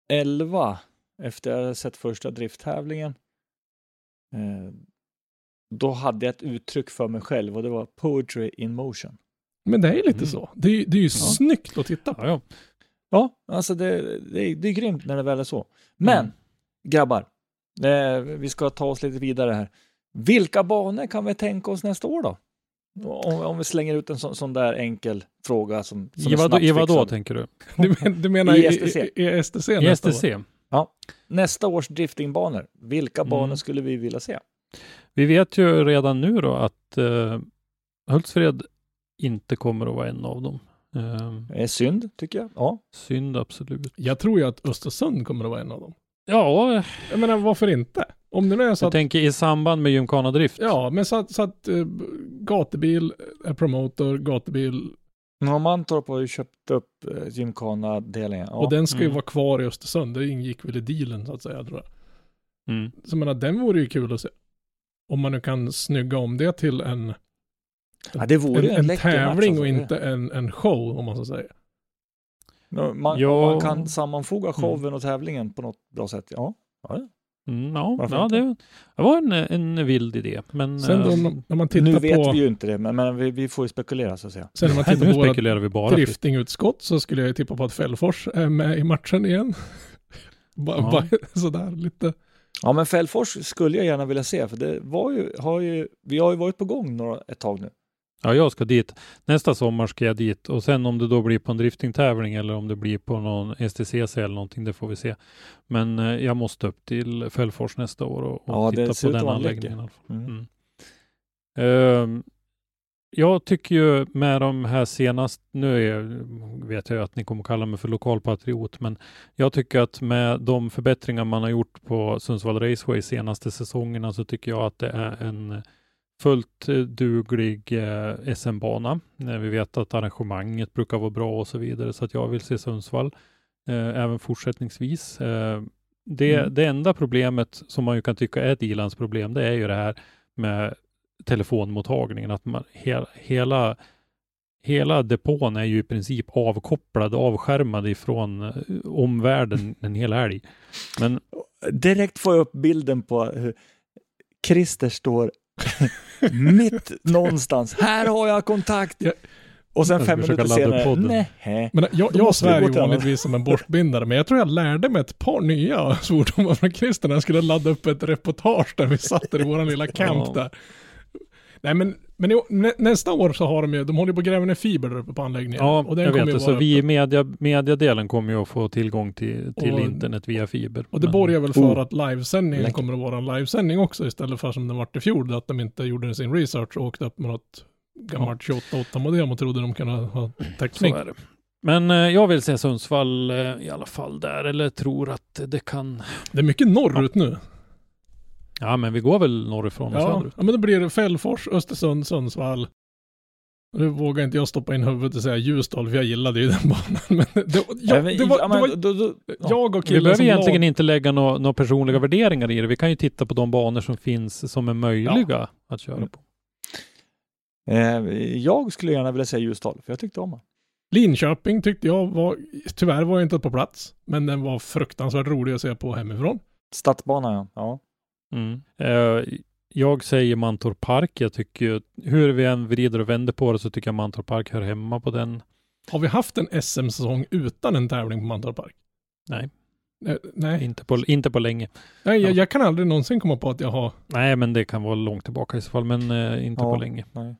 2011, efter jag hade sett första drifttävlingen, eh, då hade jag ett uttryck för mig själv och det var poetry in motion. Men det är ju lite Mm. så. Det är, ju- det är ju snyggt att titta på. Ja, ja. Ja, alltså det, det, är- det är grymt när det väl är så. Men, Mm. grabbar, vi ska ta oss lite vidare här. Vilka banor kan vi tänka oss nästa år då? Om, om vi slänger ut en sån, sån där enkel fråga som, som I vad, I vad då tänker du? Du, men, du menar I i, STC. i, i STC I nästa STC? år? Nästa års driftingbanor, vilka Mm. banor skulle vi vilja se? Vi vet ju redan nu då att uh, Hultsfred inte kommer att vara en av dem. Eh, Det är synd, tycker jag. Ja. synd absolut. Jag tror ju att Östersund kommer att vara en av dem. Ja, Jag menar, varför inte? Om det nu är så jag att tänker i samband med Gymkhana Drift. Ja, men så att, så att uh, gatubil är promotor, gatubil, Ja, Mantorp har ju köpt upp uh, Gymkhana-delen. Ja. och den ska ju Mm. vara kvar i Östersund. Det ingick väl i dealen så att säga, tror jag. Mm. Så jag menar, den vore ju kul att se. Om man nu kan snygga om det till en, ja, det vore en, en, en tävling match, och alltså. inte en, en show, om man så säger. Man, Ja. man kan sammanfoga showen och tävlingen på något bra sätt. Ja, ja. ja. Mm, ja, ja det, det var en, en vild idé. Men Sen då eh, när- när man tittar Nu vet på, vi ju inte det, men, men vi, vi får ju spekulera så att säga. sen när man tittar på spekulerar vi bara. driftingutskott så skulle jag ju tippa på att Fällfors är med i matchen igen. bara, Ja. bara sådär lite. Ja, men Fällfors skulle jag gärna vilja se, för det var ju, har ju, vi har ju varit på gång några, ett tag nu. Ja, jag ska dit. Nästa sommar ska jag dit och sen om det då blir på en driftingtävling eller om det blir på någon STCC eller någonting, det får vi se. Men eh, jag måste upp till Fällfors nästa år och, och Ja, titta på den anläggningen. Mm. Mm. Ehm, jag tycker ju med de här senast, nu är, vet jag att ni kommer kalla mig för lokalpatriot, men jag tycker att med de förbättringar man har gjort på Sundsvall Raceway senaste säsongerna så tycker jag att det är en fullt eh, duglig eh, SM-bana. Eh, vi vet att arrangemanget brukar vara bra och så vidare, så att jag vill se Sundsvall eh, även fortsättningsvis. Eh, det, Mm. det enda problemet som man ju kan tycka är ett ilandsproblem, det är ju det här med telefonmottagningen, att man, he, hela, hela depån är ju i princip avkopplad, avskärmad ifrån eh, omvärlden en hel helg. Men Direkt får jag upp bilden på hur Christer står mitt någonstans. Här har jag kontakt! Och sen fem minuter senare, nej. Men jag, jag svär ju vanligtvis som en borstbindare, men jag tror jag lärde mig ett par nya svordomar från Christer när jag skulle ladda upp ett reportage där vi satt i våran lilla camp där. Nej men, men i- nä, nästa år så har de ju, de håller på att gräva ner fiber där uppe på anläggningen. ja, och den jag vet. Så vi i media, mediadelen kommer ju att få tillgång till, till Och- internet via fiber. Och det Men- borgar väl för Oh. att livesändningen kommer att vara en livesändning också istället för som den vart i fjol, att de inte gjorde sin research och åkte upp med något gammalt 28-8 modem och trodde de kunde ha Så täckning. är det. Men eh, jag vill se Sundsvall eh, i alla fall där, eller tror att det kan... Det är mycket norrut nu. Ja, men vi går väl norrifrån och Ja, söderut. ja, men då blir det Fällfors, Östersund, Sundsvall. Nu vågar inte jag stoppa in huvudet och säga Ljusdal, för jag gillade ju den banan. Men det, ja, men- det var, ja, det var då- ja. jag och Vi killen behöver som egentligen la, inte lägga några nå personliga värderingar i det. Vi kan ju titta på de banor som finns som är möjliga att köra på. Eh, jag skulle gärna vilja säga Ljusdal, för jag tyckte om den. Linköping tyckte jag var, tyvärr var jag inte på plats, men den var fruktansvärt rolig att se på hemifrån. Stadsbanan, ja. Mm. Eh, jag säger Mantorp Park. Jag tycker hur vi än vrider och vänder på det så tycker jag Mantorp Park hör hemma på den. Har vi haft en SM-säsong utan en tävling på Mantorp Park? Nej. Eh, Nej, Inte på, inte på länge. nej jag, Ja. jag kan aldrig någonsin komma på att jag har... Nej, men det kan vara långt tillbaka i så fall, men eh, inte Ja. på länge. Nej,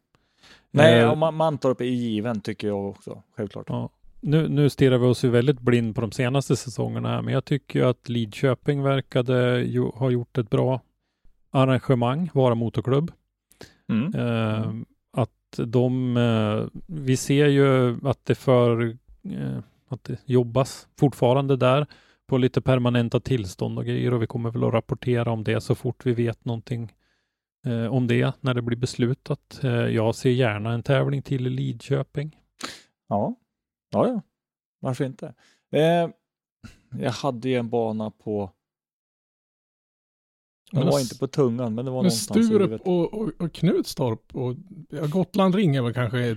Nej Eh, och Ma- Mantorp är given tycker jag också, självklart. Ja. Nu, nu stirrar vi oss ju väldigt blind på de senaste säsongerna här, men jag tycker ju att Lidköping verkade ju, ha gjort ett bra arrangemang, Vara Motorklubb. Mm. Eh, att de, eh, vi ser ju att det för, eh, att det jobbas fortfarande där på lite permanenta tillstånd och grejer och vi kommer väl att rapportera om det så fort vi vet någonting eh, om det när det blir beslutat. Eh, jag ser gärna en tävling till i Lidköping. Ja. Ja, ja. Varför inte? Eh, jag hade ju en bana på, den Men var inte på tungan, men det var Men någonstans i Sturup huvudet. och, och, och Knutstorp och ja, Gotland ringer väl kanske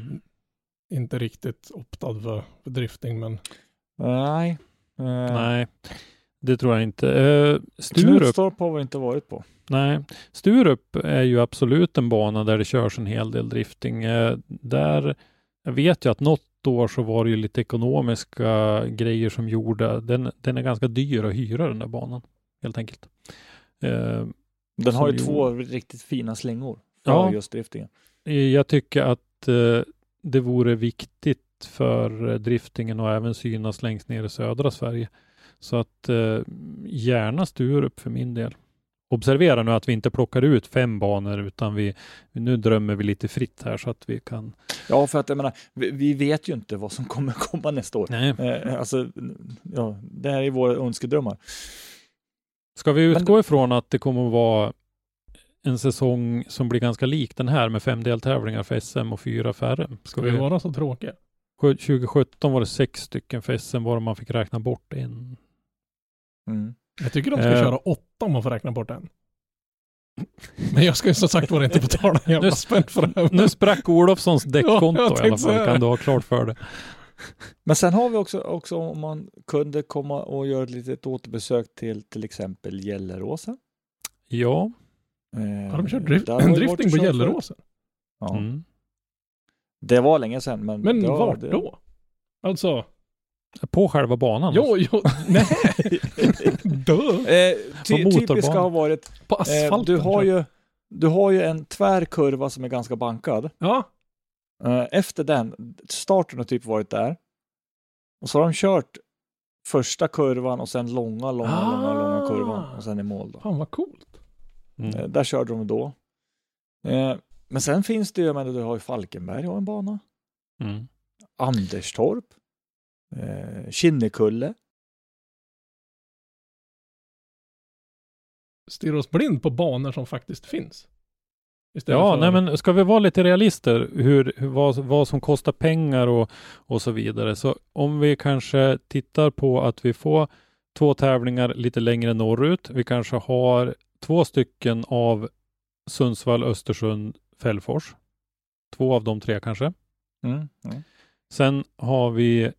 inte riktigt optad för, för drifting, men Nej. Eh, Nej, det tror jag inte. Eh, Sturup, Knutstorp har vi inte varit på. nej. Sturup är ju absolut en bana där det körs en hel del drifting. Eh, där, jag vet ju att något år så var det ju lite ekonomiska grejer som gjorde, den, den är ganska dyr att hyra den där banan, helt enkelt. Eh, Den har ju två riktigt fina slingor för Ja. just driftingen. Jag tycker att eh, det vore viktigt för eh, driftingen och även synas längst ner i södra Sverige. Så att eh, gärna Sturup för min del. Observera nu att vi inte plockar ut fem banor utan vi, nu drömmer vi lite fritt här så att vi kan. Ja, för att jag menar, vi, vi vet ju inte vad som kommer komma nästa år. Nej. Eh, alltså, ja, det här är våra önskedrömmar. Ska vi Men- utgå ifrån att det kommer att vara en säsong som blir ganska lik den här med fem deltävlingar för SM och fyra för RM? Ska ska vi vi, vara så tråkiga? 2017 var det sex stycken för SM var man fick räkna bort en. Mm. Jag tycker de ska Eh. köra åtta om man får räkna bort en. Men jag ska ju som sagt vara inte betala en jävla Nu- spänn för det här. Nu sprack Olofssons däckkonto Ja, i alla fall, kan du ha klart för det. Men sen har vi också, också om man kunde komma och göra ett litet återbesök till till exempel Gelleråsen. Ja, Eh, Har de kört drift, vi varit och drifting på Gelleråsen? Ja. mm. Det var länge sedan, men... Men var, vart det- då? Alltså, på själva banan. jo, jo, nej, duh. Eh, ty, typiska har varit, På eh, asfalten. du, har ju, du har ju en tvär kurva som är ganska bankad. Ja, Eh, efter den, starten har typ varit där. Och så har de kört första kurvan och sen långa, långa, Ah. långa, långa kurvan och sen i mål. Då. fan vad coolt. Mm. Eh, där körde de då. Eh, men sen finns det ju, menar, du har ju Falkenberg har en bana. Mm. Anderstorp. Eh, Kinnekulle. Stirra oss blind på banor som faktiskt finns. Istället Ja, för- nej men ska vi vara lite realister hur, hur, vad, vad som kostar pengar och, och så vidare. Så om vi kanske tittar på att vi får två tävlingar lite längre norrut. Vi kanske har två stycken av Sundsvall, Östersund, Fällfors. Två av de tre kanske. Mm. Mm. Sen har vi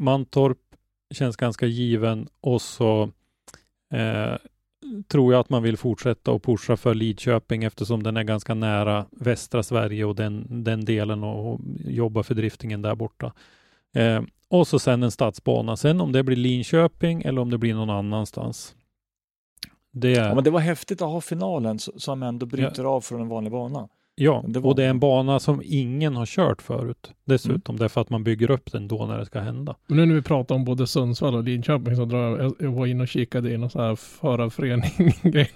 Mantorp, känns ganska given och så eh, tror jag att man vill fortsätta och pusha för Lidköping eftersom den är ganska nära västra Sverige och den, den delen och, och jobba för driftingen där borta. Eh, och så sen en stadsbana. Sen om det blir Linköping eller om det blir någon annanstans. Det är... Ja, men det var häftigt att ha finalen som ändå bryter av från en vanlig bana. Ja, Det och det är en bana som ingen har kört förut. Dessutom, därför att man bygger upp den då när det ska hända. Men nu när vi pratar om både Sundsvall och Linköping så drar jag, jag var inne och kikade i någon sån här förarförening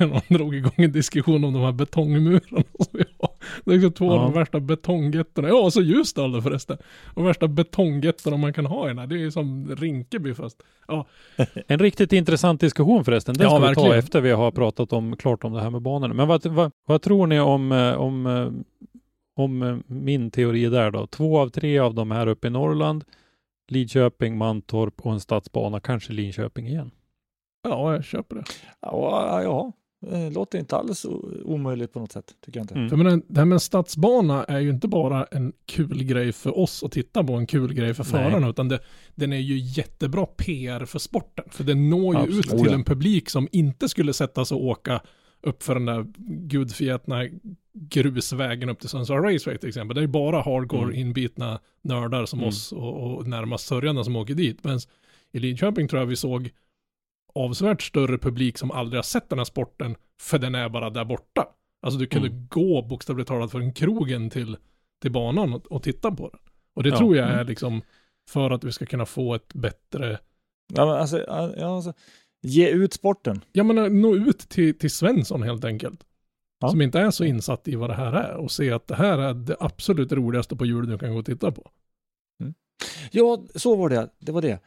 och drog igång en diskussion om de här betongmurarna som vi har. Det är liksom två av Ja. de värsta betonggettorna. Ja, så Ljusdal då förresten. De värsta betonggettorna man kan ha i den här. Det är ju som Rinkeby fast. Ja, En riktigt intressant diskussion förresten. Den Ja, ska vi verkligen. ta efter vi har pratat om, klart om det här med banorna. Men vad, vad, vad tror ni om, eh, om, eh, om eh, min teori där då? Två av tre av de här uppe i Norrland, Lidköping, Mantorp och en stadsbana, kanske Linköping igen. ja jag köper det. Ja, ja, låter inte alls omöjligt på något sätt, tycker jag inte. Mm. För men, det här med en stadsbana är ju inte bara en kul grej för oss att titta på, en kul grej för förarna, utan det, den är ju jättebra PR för sporten. För den når ju Absolut. ut till en publik som inte skulle sätta sig och åka upp för den där gudförgätna grusvägen upp till Sundsvall Raceway till exempel. Det är bara hardcore Mm. inbitna nördar som Mm. oss och, och närmast sörjarna som åker dit. Men i Lidköping tror jag vi såg avsevärt större publik som aldrig har sett den här sporten, för den är bara där borta. Alltså du kunde Mm. gå bokstavligt talat från krogen till, till banan och, och titta på den. Och det Ja. tror jag är Mm. liksom för att vi ska kunna få ett bättre, Ja, men alltså, ja, alltså, ge ut sporten. ja men nå ut till, till Svensson helt enkelt. Ja. Som inte är så insatt i vad det här är och se att det här är det absolut roligaste på jul du kan gå och titta på. Ja, så var det. Det var det.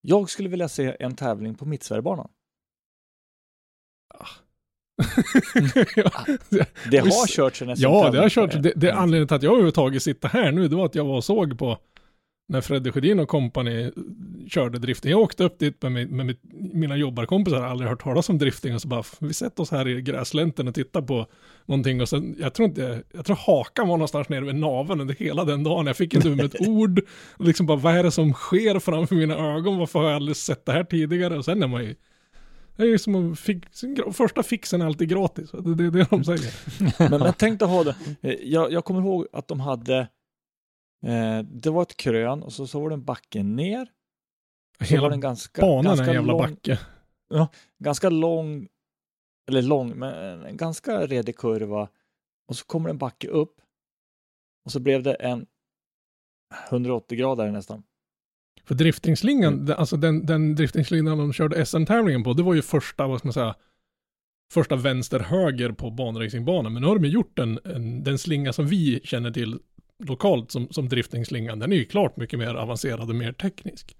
Jag skulle vilja se en tävling på Mittsverigebanan. ja, Det har körts en ja, det har kört. Det, det anledningen till att jag överhuvudtaget sitter här nu, det var att jag var och såg på när Fredde Sjödin och company körde drifting. Jag åkte upp dit med, med mitt, mina jobbarkompisar, aldrig hört talas om drifting och så bara, vi sätter oss här i gräslänten och tittar på någonting och sen, jag tror inte, jag tror hakan var någonstans nere vid naveln under hela den dagen. Jag fick inte ur mig ett ord, och liksom bara, vad är det som sker framför mina ögon? Varför har jag aldrig sett det här tidigare? Och sen är man ju, det är ju som att fix, första fixen är alltid gratis. Det, det är det de säger. Men, men tänk dig ha det. Jag, jag kommer ihåg att de hade, eh, det var ett krön och så, så var det en backe ner. Hela den ganska, banan är ganska en jävla lång, backe. ganska lång, eller lång, men en ganska redig kurva. Och så kommer en backe upp. Och så blev det en 180 grader nästan. För driftingslingan, Mm. alltså den, den driftingslingan de körde SM-tävlingen på, det var ju första, vad ska man säga, första vänster-höger på banracingbanan. Men nu har de gjort en, en, den slinga som vi känner till lokalt som, som driftingslingan, den är ju klart mycket mer avancerad och mer teknisk.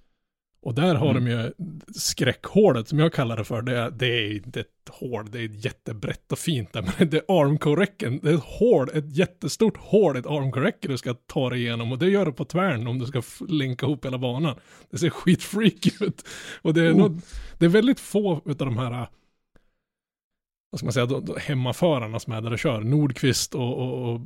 Och där har Mm. de ju skräckhålet som jag kallar det för. Det är, det är inte ett hål, det är jättebrett och fint där. Men det är armcore-räcken, det är ett hål, ett jättestort hål, ett armcore-räcke du ska ta dig igenom. Och det gör du på tvären om du ska länka ihop hela banan. Det ser skitfreak ut. Och det är, Oh. nog, det är väldigt få utav de här vad ska man säga, de, de hemmaförarna som är där och kör. Nordqvist och, och, och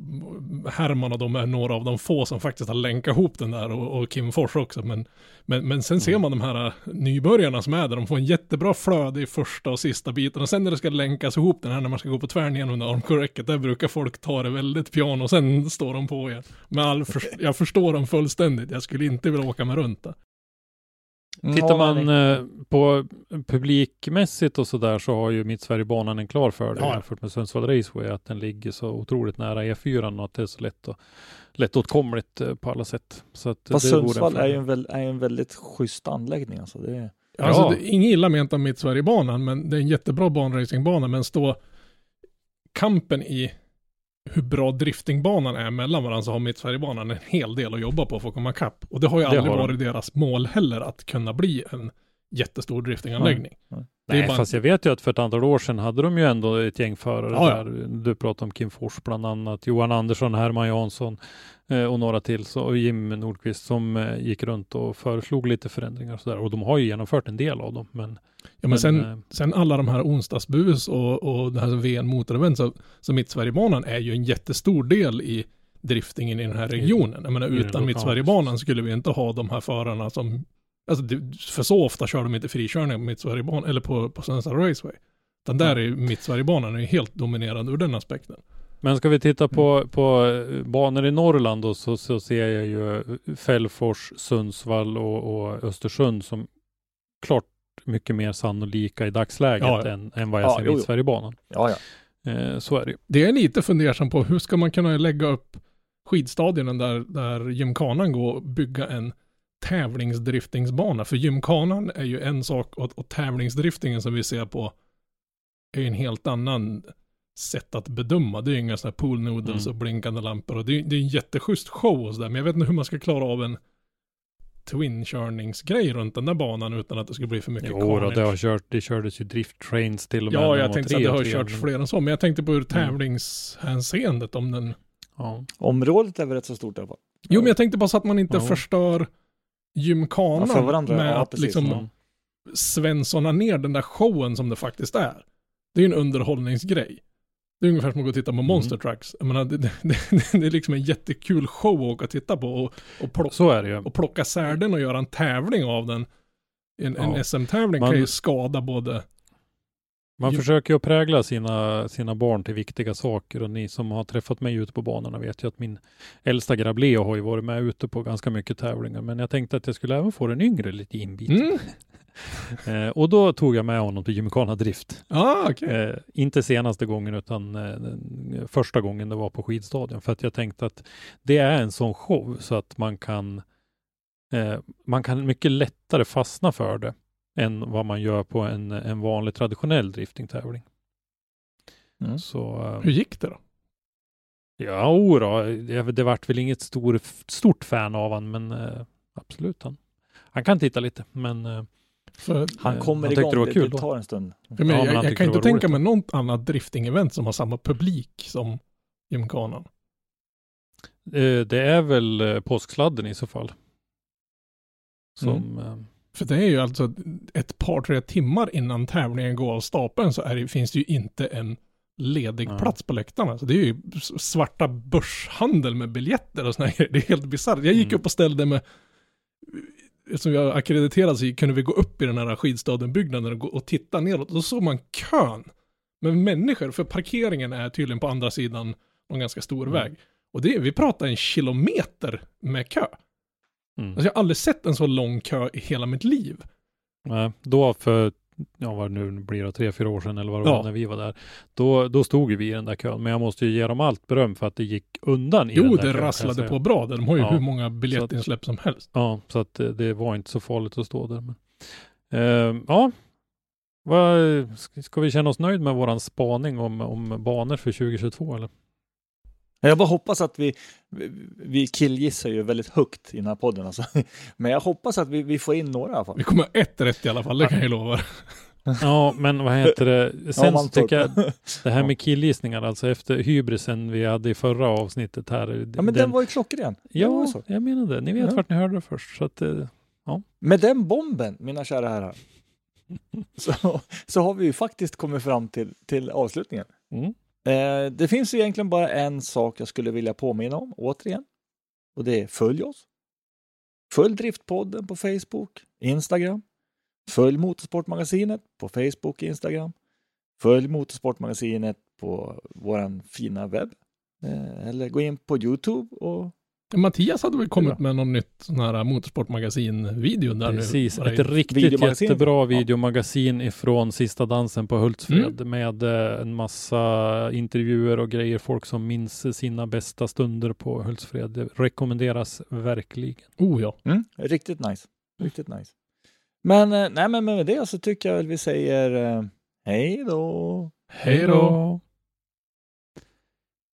Herman och de är några av de få som faktiskt har länkat ihop den där och, och Kim Fors också. Men, men, men sen ser man de här äh, nybörjarna som är där, de får en jättebra flöde i första och sista biten. Och sen när det ska länkas ihop den här när man ska gå på tvären igenom det armkorräcket, där brukar folk ta det väldigt piano och sen står de på igen. Med all för, jag förstår dem fullständigt, jag skulle inte vilja åka med runt där. Tittar Ja, man eh, på publikmässigt och sådär så har ju Mittsverigebanan en klar fördel Ja. jämfört med Sundsvall Raceway. Att den ligger så otroligt nära E4 och att det är så lätt och, lättåtkomligt eh, på alla sätt. Så att Fast det vore en Sundsvall är ju en, väl, är en väldigt schysst anläggning alltså. Det är, Alltså, Ja. det är inget illa ment om Mittsverigebanan, men det är en jättebra banracingbana, men stå kampen i hur bra driftingbanan är mellan varandra så har Mittsverigebanan en hel del att jobba på för att komma kapp. Och det har ju aldrig har de. varit deras mål heller att kunna bli en jättestor driftinganläggning. Nej, är Nej, bara- fast jag vet ju att för ett antal år sedan hade de ju ändå ett gäng förare Ja, ja. där. Du pratade om Kim Fors bland annat, Johan Andersson, Herman Jansson eh, och några till så, och Jim Nordqvist som eh, gick runt och föreslog lite förändringar och sådär. Och de har ju genomfört en del av dem. Men, Ja, men sen, eh, sen alla de här onsdagsbus och, och det här VN motorevent så, så Mittsverigebanan är ju en jättestor del i driftingen i den här regionen. Jag menar utan. Mittsverigebanan skulle vi inte ha de här förarna som, alltså för så ofta kör de inte frikörning på Mittsverigebanan eller på, på Sundsvall Raceway. Utan där är Mittsverigebanan är helt dominerande ur den aspekten. men ska vi titta på, Mm. på eh, banor i Norrland då, så, så ser jag ju Fällfors, Sundsvall och, och Östersund som klart mycket mer sannolika i dagsläget Ja, ja. än, än vad jag Ja, ser i. Sverigebanan. Ja, ja. Eh, så är det ju. Det är lite fundersam på hur ska man kunna lägga upp skidstadionen där, där gymkanan går och bygga en tävlingsdriftingsbana. För gymkanan är ju en sak och, och tävlingsdriftingen som vi ser på är ju en helt annan sätt att bedöma. Det är ju inga sådana här pool noodles Mm. och blinkande lampor och det är, det är en jätteschysst show och sådär. Men jag vet inte hur man ska klara av en twin-körningsgrej runt den där banan utan att det skulle bli för mycket Jo, carnage. det, har kört, det kördes ju drift trains till och med. Ja, jag tänkte tre att det har tre, kört men- fler än så, men jag tänkte på hur tävlingshänseendet om den Ja. Området är väl rätt så stort i alla fall. Jo, men jag tänkte bara så att man inte Ja. förstör gymkanan Ja, varandra. med Ja, att precis. liksom Mm. Svenssona ner den där showen som det faktiskt är. Det är ju en underhållningsgrej. Det är ungefär som att gå och titta på Monster Mm. Trucks. Jag menar, det, det, det, det är liksom en jättekul show att åka och titta på och, och, plocka, Så är det ju. och plocka sär den och göra en tävling av den. En, en Ja. SM-tävling kan ju skada både... Man Jo. försöker ju att prägla sina, sina barn till viktiga saker och ni som har träffat mig ute på banorna vet ju att min äldsta grabb Leo har ju varit med ute på ganska mycket tävlingar. Men jag tänkte att jag skulle även få den yngre lite inbit. Mm. Eh, och då tog jag med honom till Gymkhana Drift. Ah, okej. Eh, inte senaste gången utan eh, första gången det var på skidstadion. För att jag tänkte att det är en sån show så att man kan eh, man kan mycket lättare fastna för det än vad man gör på en, en vanlig traditionell driftingtävling. Mm. Så eh, Hur gick det då? ja, o då, det, det vart väl inget stor, stort fan av han, men eh, absolut han. Han kan titta lite, men eh, För, Han Eh, kommer han igång, det var kul det tar en stund. jag, Ja, men jag, han jag tyckte kan inte tänka mig något annat drifting-event som har samma publik som gymkanan. eh, det är väl påsksladden i så fall. Som, eh, För det är ju alltså ett par, tre timmar innan tävlingen går av stapeln så är finns det ju inte en ledig Ja. plats på läktarna. Så det är ju svarta börshandel med biljetter och sådana grejer. Det är helt bisarrt. Jag gick Mm. upp och ställde mig, som jag akkrediterad så kunde vi gå upp i den här skidstadionbyggnaden och, och titta neråt. Då såg man kön med människor, för parkeringen är tydligen på andra sidan en ganska stor Mm. väg. Och det, vi pratar en kilometer med kö. Mm. Alltså jag har aldrig sett en så lång kö i hela mitt liv. Nej, då för, ja vad nu blir det, tre, fyra år sedan eller vad det Ja. var när vi var där. Då, då stod vi i den där kön. Men jag måste ju ge dem allt beröm för att det gick undan i den Jo, där det kön, rasslade på bra där. De har ju Ja. hur många biljettinsläpp som helst. Ja, så att det, det var inte så farligt att stå där. Men, eh, ja, ska- ska vi känna oss nöjd med våran spaning om, om banor för 2022 eller? Jag bara hoppas att vi, vi- killgissar ju väldigt högt i den här podden alltså. Men jag hoppas att vi, vi får in några i alla fall. Vi kommer ha ett rätt i alla fall, det kan jag lova. Ja, men vad heter det? Sen Mantorp. tycker jag det här Ja. med killgissningar, alltså efter hybrisen vi hade i förra avsnittet här. Ja men den, var ju klockren. Ja, ju så. jag menar det. Ni vet Ja. vart ni hörde det först. Så att, eh, Med den bomben, mina kära herrar, så, så har vi ju faktiskt kommit fram till, till avslutningen. mm. Eh, det finns egentligen bara en sak jag skulle vilja påminna om, återigen. Och det är följ oss. Följ Driftpodden på Facebook, Instagram. Följ Motorsportmagasinet på Facebook och Instagram. Följ Motorsportmagasinet på vår fina webb. Eh, eller gå in på Youtube och Mattias hade väl kommit med någon nytt sån här motorsportmagasin-video där Precis, nu. Var ett riktigt Videomagasin. jättebra Ja. videomagasin ifrån sista dansen på Hultsfred med eh, en massa intervjuer och grejer, folk som minns sina bästa stunder på Hultsfred. Det rekommenderas verkligen. Oh ja. Mm, riktigt nice. Riktigt nice. Men, eh, nej, men med det så tycker jag väl vi säger eh, hej då. Hej då.